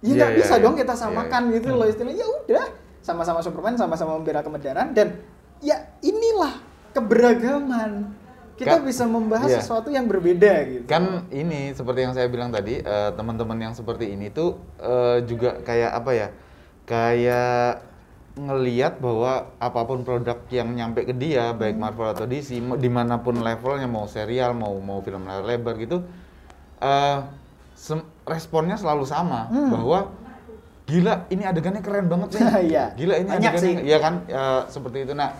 C: Ya nggak
A: iya,
C: bisa
A: iya.
C: dong kita
A: Iya,
C: samakan gitu loh istilahnya. Ya udah, sama-sama Superman, sama-sama membela kebenaran dan ya inilah keberagaman. Kita
A: Kan-
C: bisa membahas
A: iya.
C: sesuatu yang berbeda gitu.
A: Kan ini seperti yang saya bilang tadi, eh, teman-teman yang seperti ini tuh eh, juga kayak apa ya? Kayak ngeliat bahwa apa pun produk yang nyampe ke dia, baik Marvel atau DC, di mana pun levelnya, mau serial, mau mau film lebar gitu, sem- responnya selalu sama
C: Hmm.
A: bahwa gila ini adegannya keren banget nih.
C: Iya.
A: Gila ini
C: Banyak
A: adegannya.
C: sih.
A: Iya kan Eh, seperti itu. Nah,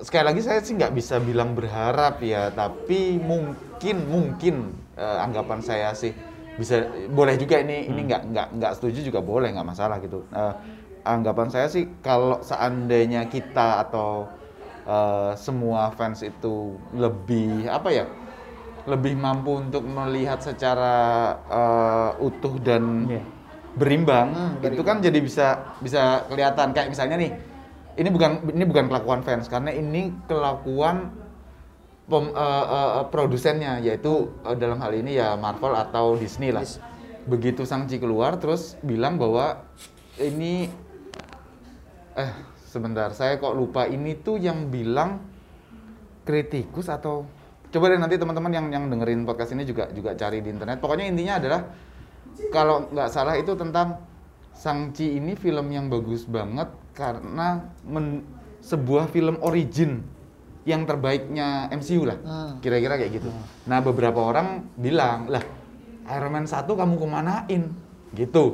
A: sekali lagi saya sih nggak bisa bilang berharap ya, tapi mungkin mungkin eh, anggapan saya sih bisa boleh juga ini ini
C: Hmm.
A: nggak nggak nggak setuju juga boleh nggak masalah gitu. Eh, anggapan saya sih kalau seandainya kita atau eh, semua fans itu lebih apa ya lebih mampu untuk melihat secara eh, utuh dan
B: Iya.
A: berimbang,
C: Hmm,
A: itu kan jadi bisa bisa kelihatan. Kayak misalnya nih ini bukan ini bukan kelakuan fans. Karena ini kelakuan pem, eh, eh, eh, produsennya. Yaitu eh, dalam hal ini ya Marvel atau Disney lah.
C: Dis-
A: Begitu Shang-Chi keluar terus bilang bahwa ini eh sebentar. Saya kok lupa. Ini tuh yang bilang kritikus atau coba deh nanti teman-teman yang yang dengerin podcast ini juga juga cari di internet. Pokoknya intinya adalah kalau nggak salah itu tentang Shang-Chi ini film yang bagus banget karena men- sebuah film origin yang terbaiknya MCU lah.
C: Hmm.
A: Kira-kira kayak gitu. Nah, beberapa orang bilang, "Lah, Iron Man 1 kamu kemanain?" Gitu.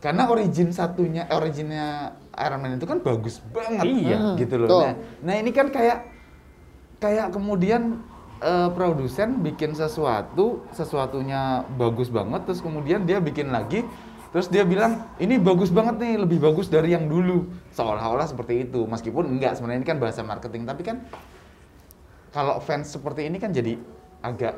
A: Karena origin satunya originnya Iron Man itu kan bagus banget
B: Iya.
A: gitu loh.
C: Betul.
A: Nah, nah ini kan kayak kayak kemudian eh, produsen bikin sesuatu, sesuatunya bagus banget, terus kemudian dia bikin lagi, terus dia bilang ini bagus banget nih, lebih bagus dari yang dulu, seolah-olah seperti itu. Meskipun enggak, sebenarnya ini kan bahasa marketing, tapi kan kalau fans seperti ini kan jadi agak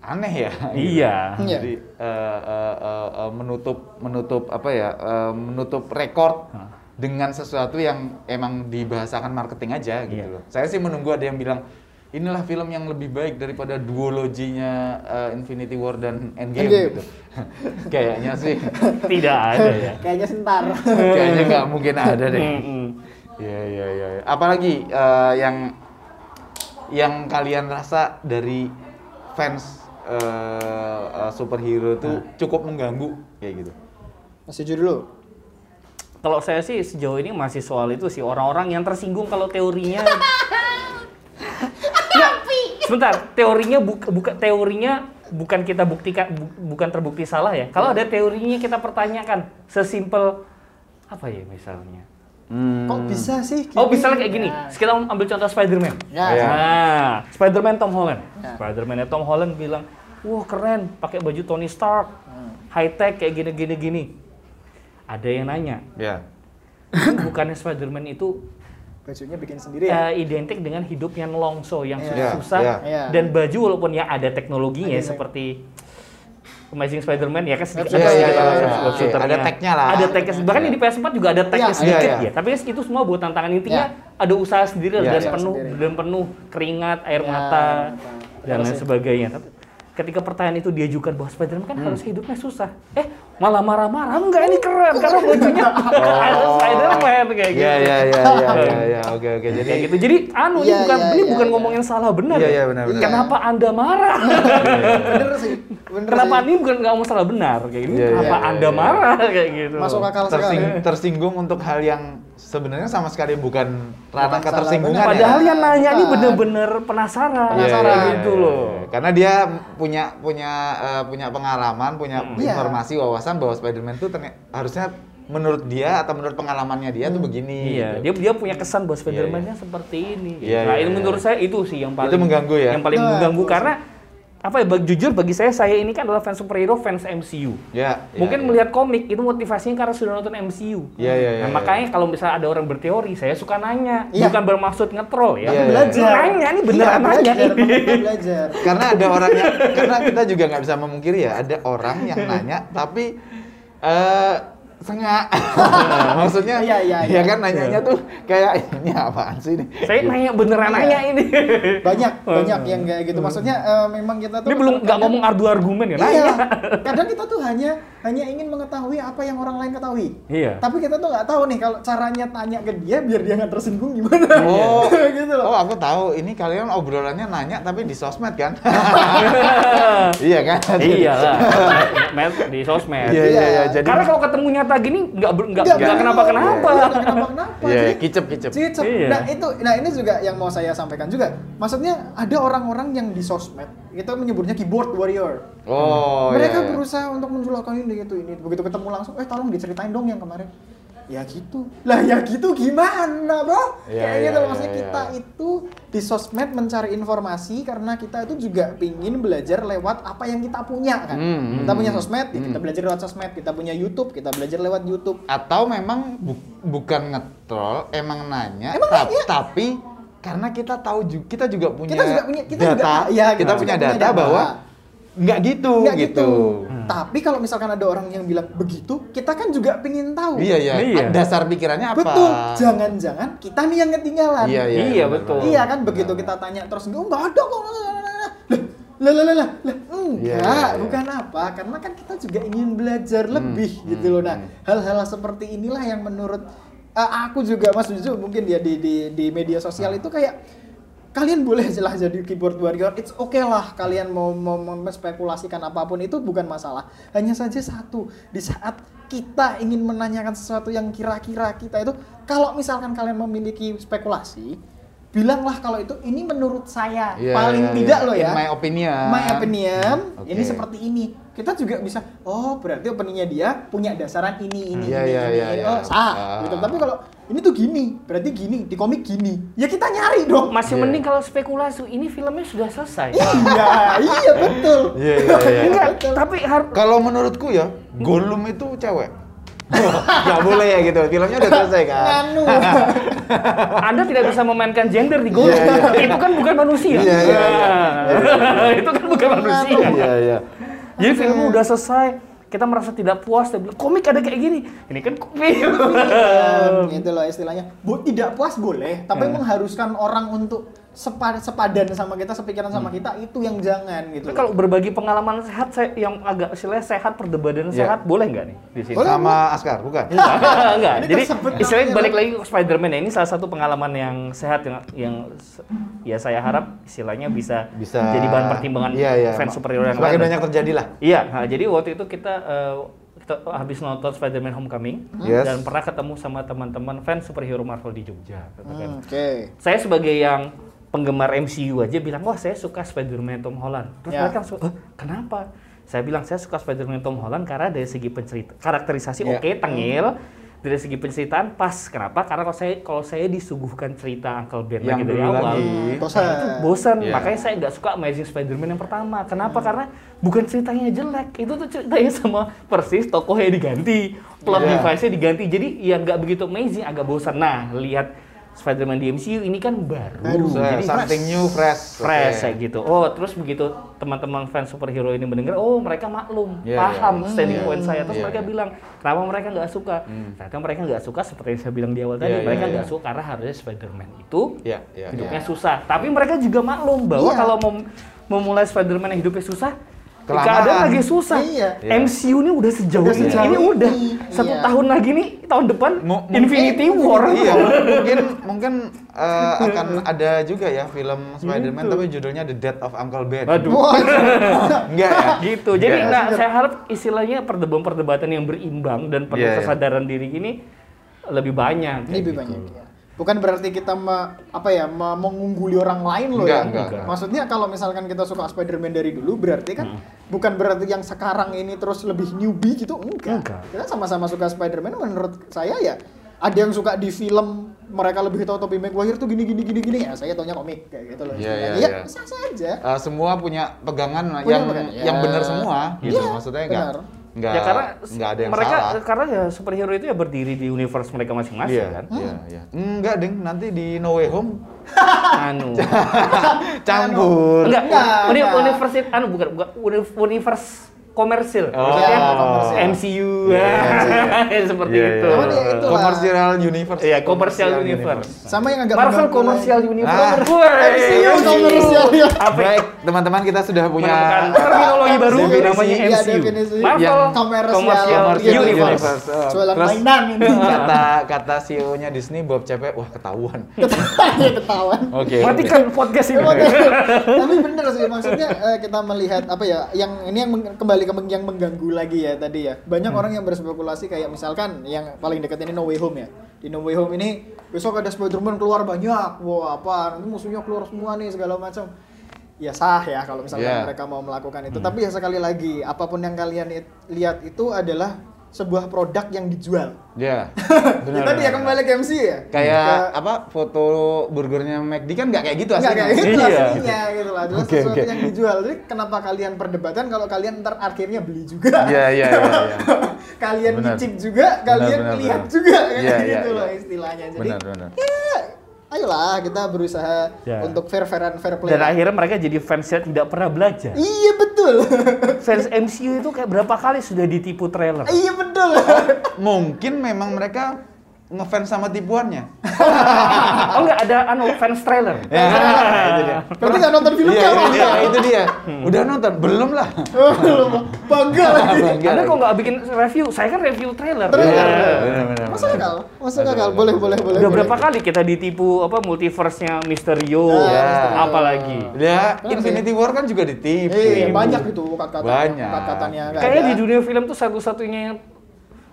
A: aneh ya.
B: Iya.
C: Iya.
A: Jadi eh, eh, eh, eh, menutup menutup apa ya, eh, menutup rekor
B: Hah.
A: dengan sesuatu yang emang dibahasakan marketing aja gitu
B: Iya.
A: loh. Saya sih menunggu ada yang bilang inilah film yang lebih baik daripada duologinya eh, Infinity War dan Endgame,
C: Endgame.
A: gitu. Kayaknya sih,
B: Tidak ada ya.
C: Kayaknya sentar.
A: kayaknya nggak mungkin ada deh. Iya iya iya. iya. Apalagi eh, yang yang kalian rasa dari fans eh, eh, superhero tuh cukup mengganggu kayak gitu.
C: Masih jujur dulu.
B: Kalau saya sih sejauh ini masih soal itu sih orang-orang yang tersinggung kalau teorinya sebentar, teorinya buka, buka teorinya bukan kita buktikan bu- bukan terbukti salah ya. Kalau ada teorinya kita pertanyakan, sesimpel apa ya misalnya?
A: Hmm.
C: Kok bisa sih?
B: Oh,
C: gini?
B: misalnya kayak gini.
C: Ya.
B: Kita ambil contoh Spider-Man.
C: Ya.
A: Iya.
B: Nah, Spider-Man Tom Holland.
C: Ya.
B: Spider-Man Tom Holland bilang, "Wah, keren, pakai baju Tony Stark.
C: Hmm.
B: High tech kayak gini gini gini." Ada yang nanya,
A: Ya.
B: bukannya Spider-Man itu
C: Bajunya bikin sendiri ya?
B: eh, identik dengan hidupnya nelongso yang
C: Iya.
B: susah
A: Iya,
C: iya.
B: dan baju walaupun ya ada teknologinya
C: Ada tek-
B: seperti Amazing Spider-Man ya kan sedikit ada
C: iya,
B: sedikit
C: iya.
B: web
A: Oke,
B: shooternya.
A: ada tag-nya lah.
B: Ada tagnya bahkan
A: Iya.
B: di PS4 juga ada tagnya
C: Iya,
B: sedikit
A: iya, iya.
B: ya tapi itu semua buat tantangan intinya
C: Iya.
B: ada usaha sendiri
A: Iya,
B: dan penuh
C: Sendiri.
B: dan penuh keringat air
C: Ya,
B: mata dan lain
C: ya.
B: sebagainya tapi ketika pertanyaan itu diajukan bahwa Spider-Man kan
A: Hmm.
B: harus hidupnya susah eh malah marah-marah enggak ini keren karena bajunya ada Spider-Man kayak gitu
A: Iya iya iya iya iya iya. Oke oke. Jadi
B: kayak gitu. Jadi anu ini
C: Iya,
B: bukan ini bukan
C: iya.
B: ngomongin salah benar.
A: Iya,
B: ya.
A: iya, benar, benar.
B: Kenapa Anda marah?
C: Bener sih. Bener
B: Kenapa
C: sih.
B: ini bukan nggak mau salah benar kayak gini?
A: Iya,
B: Kenapa Anda marah kayak gitu?
C: Masuk akal
A: tersing-
C: sekali.
A: tersinggung untuk hal yang sebenarnya sama sekali bukan ranah ketersinggungan ya.
B: Padahal yang nanya ini bener-bener penasaran.
C: Penasaran.
B: gitu loh.
A: Karena dia punya punya eh, punya pengalaman, punya informasi, wawasan bahwa Spider-Man itu terny- harusnya menurut dia atau menurut pengalamannya dia tuh begini.
B: Iya,
A: gitu.
B: dia dia punya kesan bahwa
A: Iya,
B: nya seperti ini.
A: Iya,
B: nah,
A: iya,
B: ini
A: iya.
B: menurut saya itu sih yang paling
A: Itu mengganggu ya?
B: Yang paling
C: Nah,
B: mengganggu
C: itu
B: karena apa ya? Jujur bagi saya saya ini kan adalah fans superhero, fans MCU.
A: Ya, ya,
B: Mungkin
A: ya.
B: melihat komik itu motivasinya karena sudah nonton MCU.
A: Iya, iya, iya,
B: Nah,
A: iya.
B: makanya kalau misalnya ada orang berteori, saya suka nanya,
C: Iya.
B: bukan bermaksud ngetrol ya.
A: Iya, iya.
C: Belajar.
B: Nanya nih beneran
C: Iya,
B: nanya
C: belajar,
B: ini.
C: makanya belajar.
A: karena ada orang yang karena kita juga nggak bisa memungkiri ya ada orang yang nanya tapi eh sengak maksudnya
C: Iya, iya,
A: ya
C: iya.
A: kan nanyanya tuh kayak ini apaan sih ini
B: Saya nanya beneran
C: Iya.
B: nanya ini.
C: Banyak, banyak yang kayak gitu. Maksudnya eh, memang kita tuh
B: Ini belum nggak
C: kadang-
B: ngomong ardu argumen ya,
C: Iya.
B: nanya.
C: Kadang kita tuh hanya hanya ingin mengetahui apa yang orang lain ketahui.
B: Iya.
C: Tapi kita tuh nggak tahu nih kalau caranya tanya ke dia biar dia nggak tersinggung gimana.
A: Oh,
C: gitu loh.
A: oh aku tahu. Ini kalian obrolannya nanya tapi di sosmed kan? iya kan?
B: Iya lah, di sosmed.
A: Iya iya iya. Jadi
B: Karena kalau ketemu nyata kata gini nggak nggak
C: Nggak
B: kenapa-kenapa.
C: Iya, nggak kenapa-kenapa.
A: Iya,
C: Jadi,
A: kicep kicep.
C: Cicep.
B: Iya.
C: Nah itu, nah ini juga yang mau saya sampaikan juga. Maksudnya ada orang-orang yang di sosmed itu menyebutnya keyboard warrior.
A: Oh,
C: Mereka
A: iya, iya.
C: berusaha untuk menjulakan ini gitu ini. Begitu ketemu langsung, eh tolong diceritain dong yang kemarin. Ya gitu. Lah ya gitu gimana, Bro? Kayak
A: iya,
C: gitu. Maksudnya
A: iya,
C: kita
A: iya.
C: itu di sosmed mencari informasi karena kita itu juga pingin belajar lewat apa yang kita punya kan.
A: Hmm,
C: kita
A: hmm,
C: punya
A: hmm,
C: sosmed, ya kita
A: hmm.
C: belajar lewat sosmed. Kita punya YouTube, kita belajar lewat YouTube.
A: Atau memang bu- bukan ngetrol, emang nanya,
C: Emang
A: tap-
C: nanya.
A: tapi karena kita tahu juga kita juga punya
C: Kita juga punya- kita
A: data,
C: juga- iya,
A: kita
C: kita
A: punya
C: juga punya
A: data
C: data.
A: bahwa nggak gitu
C: Nggak
A: gitu.
C: Tapi kalau misalkan ada orang yang bilang begitu, kita kan juga pingin tahu.
A: Iya iya.
B: Iya.
A: Dasar pikirannya apa?
C: Betul. Jangan-jangan kita nih yang ketinggalan.
A: Iya iya.
B: Iya, betul.
C: Iya kan begitu kita tanya terus enggak enggak ada kok. Lah lah lah lah enggak,
A: Iya, iya, iya.
C: bukan apa? Karena kan kita juga ingin belajar lebih
A: hmm,
C: gitu loh. Nah, hal-hal seperti inilah yang menurut eh, aku juga Mas Juju mungkin ya di di di media sosial itu kayak kalian boleh jelas jadi keyboard warrior, it's okay lah kalian mau mau memspekulasikan apa pun itu bukan masalah. Hanya saja satu, di saat kita ingin menanyakan sesuatu yang kira-kira kita itu, kalau misalkan kalian memiliki spekulasi, bilanglah kalau itu ini menurut saya
A: Iya,
C: paling
A: iya,
C: tidak
A: iya.
C: loh ya.
A: In my opinion.
C: My opinion,
A: Oke.
C: ini seperti ini. Kita juga bisa, oh berarti opininya dia punya dasaran ini, ini,
A: Iya,
C: ini,
A: iya,
C: ini,
A: iya,
C: ini.
A: iya.
C: Oh sah,
A: Ah.
C: gitu. Tapi kalau ini tuh gini, berarti gini, di komik gini. Ya kita nyari dong.
B: Masih
A: Iya.
B: mending kalau spekulasi ini filmnya sudah selesai.
C: Iya, iya betul.
A: Iya iya iya.
B: Enggak,
C: Betul.
B: tapi harus
A: Kalau menurutku ya, Gollum itu cewek. Gak boleh ya gitu. Filmnya udah selesai kan.
C: Nganu.
B: Anda tidak bisa memainkan gender di.
A: Iya, iya.
B: Itu kan bukan manusia.
A: Iya, iya, iya.
B: Itu kan bukan manusia.
A: Iya iya.
B: Jadi filmnya udah selesai, kita merasa tidak puas dan bilang komik ada kayak gini. Ini kan film.
C: Film, gitu loh istilahnya. Bu, tidak puas boleh, tapi
A: Hmm.
C: mengharuskan orang untuk sepa- sepadan sama kita, sepikiran sama kita itu yang jangan gitu.
B: Tapi kalau berbagi pengalaman sehat saya yang agak istilahnya sehat perdebatan
A: Iya.
B: sehat boleh nggak nih di sini?
C: Boleh.
A: Sama Askar bukan?
B: Enggak. Jadi istilahnya balik lagi ke Spider-Man ya. Ini salah satu pengalaman yang sehat yang yang ya saya harap istilahnya bisa,
A: Bisa.
B: jadi bahan pertimbangan
A: Iya, iya.
B: fans superhero yang
A: Semakin
B: lain.
A: banyak terjadi lah.
B: Iya, nah, jadi waktu itu kita eh, kita habis nonton Spider-Man Homecoming
A: Yes.
B: dan pernah ketemu sama teman-teman fans superhero Marvel di Jogja. katakan.
C: Hmm, Oke.
B: Saya sebagai yang penggemar MCU aja bilang, wah saya suka Spider-Man Tom Holland. Terus
C: Ya.
B: mereka langsung, "Eh, kenapa? Saya bilang saya suka Spider-Man Tom Holland karena dari segi pencerita karakterisasi
A: Ya.
B: oke, tengil. Dari segi penceritaan pas. Kenapa? Karena kalau saya kalau saya disuguhkan cerita Uncle Ben
A: Yang
B: lagi dari awal,
A: lagi.
C: Bosan.
B: itu bosan.
A: Iya.
B: Makanya saya nggak suka Amazing Spider-Man yang pertama. Kenapa? Karena bukan ceritanya jelek. Itu tuh ceritanya sama persis tokohnya diganti, plot
A: Iya.
B: device-nya diganti. Jadi ya nggak begitu amazing, agak bosan. Nah, lihat Spider-Man di MCU ini kan baru.
C: Baru.
B: Jadi
A: something new, fresh.
B: fresh
A: Oke.
B: kayak gitu. Oh, terus begitu teman-teman fans superhero ini mendengar, oh mereka maklum,
A: Iya,
B: paham
A: iya.
B: standing
A: Iya.
B: point saya. Terus
A: Iya,
B: mereka
A: iya.
B: bilang, kenapa mereka nggak suka?
A: Hmm.
B: Ternyata mereka nggak suka seperti yang saya bilang di awal tadi.
A: Iya,
B: mereka
A: iya,
B: nggak
A: iya.
B: suka karena harusnya Spider-Man itu
A: Iya, iya.
B: hidupnya susah. Tapi mereka juga maklum bahwa
C: Iya.
B: kalau mau memulai Spider-Man yang hidupnya susah,
A: Kelamaan.
B: keadaan lagi susah.
C: Iya.
A: Iya.
B: MCU ini udah sejauh
C: Udah
B: ini.
C: sejauh
B: ini
C: ini.
B: udah satu
C: Iya.
B: tahun lagi nih tahun depan
A: mungkin-
B: Infinity War.
A: Iya, mungkin mungkin eh, akan ada juga ya film Spider-Man
B: Gitu.
A: tapi judulnya The Death of Uncle Ben.
B: Waduh.
C: Wah,
A: Enggak ya?
B: gitu. Jadi
A: Enggak.
B: nah, saya harap istilahnya perdebatan-perdebatan yang berimbang dan penuh
A: Iya, iya.
B: kesadaran diri ini lebih banyak.
C: lebih
B: gitu.
C: banyak ya. Bukan berarti kita me- apa ya me- mengungguli orang lain loh
A: Enggak,
C: ya.
A: enggak, enggak.
C: Maksudnya kalau misalkan kita suka Spider-Man dari dulu berarti kan
B: Hmm.
C: bukan berarti yang sekarang ini terus lebih newbie gitu enggak.
B: Enggak.
C: Kita sama-sama suka Spider-Man menurut saya ya ada yang suka di film mereka lebih tahu Tobey Maguire tuh gini gini gini gini ya saya taunya komik kayak gitu loh. Istilahnya.
A: iya,
C: ya,
A: iya.
C: bisa saja.
A: Eh, semua punya pegangan
C: Punya
A: yang
C: pegangan, ya.
A: yang benar semua gitu.
C: Iya,
A: Maksudnya enggak
C: benar.
A: Enggak
B: ya karena
A: enggak ada yang
B: mereka
A: salah.
B: karena ya superhero itu ya berdiri di universe mereka masing-masing
A: Iya,
B: kan.
A: iya, iya. Enggak, Ding. Nanti di No Way Home
B: Anu.
A: campur.
B: enggak,
C: Enggak,
B: uni
C: enggak.
B: universitas anu bukan bukan uni- universe komersil.
A: Oh.
B: Maksudnya
C: Iya, komersil.
B: MCU.
C: Iya,
B: Seperti
A: Iya,
B: itu.
A: iya.
C: Cuman ya itulah.
A: Commercial Universe.
B: Iya, commercial universe.
C: Sama yang agak
B: Marvel
C: lain.
B: Universe.
A: Ah.
C: MCU komersial ya.
A: Baik, teman-teman kita sudah punya
B: terminologi baru
A: definisi,
B: namanya
C: iya,
B: MCU.
C: definisi.
B: Marvel
A: Yang
C: Komersial Universe.
B: Universe.
A: Oh,
C: Jualan
A: terus
C: mainan ini.
A: kata kata CEO-nya Disney Bob Cepek, wah ketahuan.
C: Ketahuan, ketahuan.
A: Oke.
B: Matikan podcast ini.
C: Tapi bener sih maksudnya eh, kita melihat apa ya yang ini yang kembali kembali ke yang mengganggu lagi ya tadi ya. Banyak orang yang berspekulasi kayak misalkan yang paling dekat ini No Way Home ya. Di No Way Home ini besok ada Spider-Man keluar banyak. Wah, apa? Nanti musuhnya keluar semua nih segala macam. Ya sah ya kalau misalkan
A: Yeah.
C: mereka mau melakukan itu. Tapi ya sekali lagi, apa pun yang kalian lihat itu adalah sebuah produk yang dijual.
A: Ya.
C: Ya tadi ya kembali ke MC ya.
A: Kayak
C: Ke-
A: apa foto burgernya McD kan nggak kayak gitu
C: Enggak
A: aslinya.
C: kayak gitu
B: Iya.
C: aslinya gitu lah. Adalah
A: Oke,
C: sesuatu
A: oke.
C: yang dijual. Jadi kenapa kalian perdebatan kalau kalian ntar akhirnya beli juga?
A: Iya, iya, iya, iya.
C: kalian
A: Benar.
C: nyicip juga, kalian
A: benar,
C: lihat
A: benar.
C: juga kayak
A: Iya, iya,
C: gitu loh
A: iya.
C: istilahnya. Jadi
A: Benar, benar.
C: ya ayolah kita berusaha
B: Ya.
C: untuk fair fairan fair play.
B: Dan akhirnya mereka jadi fansnya tidak pernah belajar.
C: Iya betul.
B: Fans MCU itu kayak berapa kali sudah ditipu trailer.
C: iya betul.
A: Mungkin memang mereka ngefans sama tipuannya.
B: Oh enggak ada anu fans trailer.
A: Ya, itu dia.
C: Berarti nonton filmnya
A: Iya,
C: Bang?
A: itu dia, itu dia. Udah nonton? Belum lah.
C: Bangga lagi.
A: Bangga
B: Anda kok nggak bikin review? Saya kan review trailer.
C: Trailer.
B: Iya.
A: Benar,
C: Masuk akal, masuk akal. Boleh, boleh, boleh.
B: Udah berapa kali kita ditipu apa multiverse-nya
C: Ya,
A: Mysterio.
B: apalagi.
A: Ya, Infinity War kan juga ditipu.
C: Eh, banyak itu kata-kata.
A: Banyak.
C: Kata-katanya nggak
B: Kayaknya di dunia film tuh satu-satunya yang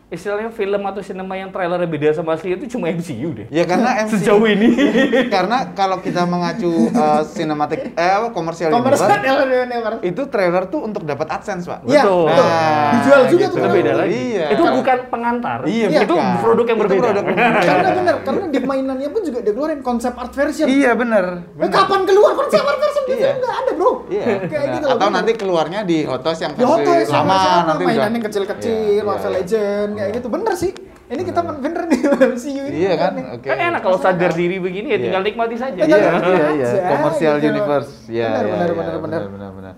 B: istilahnya film atau sinema yang trailernya beda sama asli itu cuma MCU deh.
A: Ya karena MC
B: Sejauh ini.
A: karena kalau kita mengacu uh, sinematik eh apa komersial
C: Komersial
A: universe,
C: universe.
A: itu trailer tuh untuk dapat AdSense, Pak.
C: Iya,
B: Betul.
C: betul.
A: Nah,
C: Dijual juga
A: gitu.
C: tuh
B: itu
C: kan.
B: beda lagi.
A: Iya.
B: Itu bukan pengantar.
A: Iya,
B: itu
A: bukan.
B: produk yang
A: Itu
B: berbeda.
A: produk yang berbeda.
C: Karena bener, karena di mainannya pun juga dia keluarin konsep art version.
A: Iya, bener.
C: Eh,
A: bener.
C: kapan keluar konsep art version di
A: Iya.
C: film ada bro.
A: Iya.
C: Kayak gitu loh,
A: Atau
C: bener.
A: nanti keluarnya di Hotos yang versi lama nanti
C: mainan
A: udah-
C: yang kecil-kecil,
A: Iya,
C: Marvel
A: iya.
C: Legend kayak gitu. Bener sih. Ini kita bener nih MCU ini.
A: Iya kan?
C: bener.
A: Oke.
B: Kan enak kalau sadar diri begini ya
A: Iya.
B: tinggal nikmati saja.
A: Iya, iya, iya.
C: aja,
A: Komersial
C: gitu.
A: universe. Iya,
C: Benar,
A: iya,
C: benar,
A: iya,
C: benar, benar.
A: benar, benar.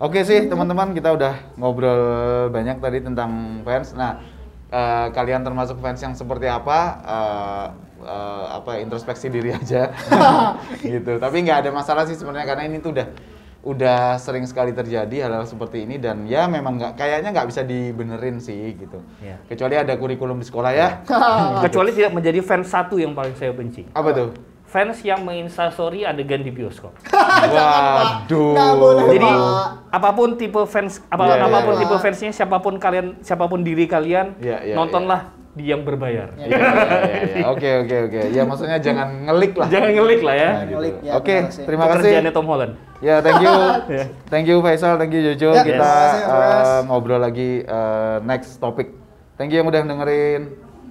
A: Oke sih, teman-teman, kita udah ngobrol banyak tadi tentang fans. Nah, eh, kalian termasuk fans yang seperti apa? Eh, eh, apa introspeksi diri aja gitu tapi nggak ada masalah sih sebenarnya karena ini tuh udah udah sering sekali terjadi hal-hal seperti ini dan ya memang nggak kayaknya nggak bisa dibenerin sih gitu
B: Iya.
A: kecuali ada kurikulum di sekolah ya
B: Kecuali tidak menjadi fans satu yang paling saya benci.
A: apa tuh
B: Fans yang menginstastory adegan di bioskop.
A: waduh
C: boleh,
B: Jadi
C: Pak.
B: apa pun tipe fans apa
A: Iya, iya,
B: apa pun
C: iya.
B: tipe fansnya siapa pun kalian siapa pun diri kalian
A: Iya, iya,
B: nontonlah di yang berbayar.
C: Ya.
A: Iya, iya. Oke, oke, oke. Ya maksudnya jangan ngelik lah.
B: Jangan ngelik lah ya.
A: Nah, gitu.
C: Ngelik, ya,
A: Oke,
C: sih.
A: terima kasih.
B: Pekerjaannya Tom Holland.
A: Ya, thank you.
B: Ya.
A: Thank you Faisal, thank you Jojo.
C: Ya,
A: Kita
C: kasih, Mas.
A: eh, ngobrol lagi eh, next topik. Thank you yang udah dengerin.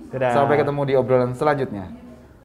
B: Dadah.
A: Sampai ketemu di obrolan selanjutnya.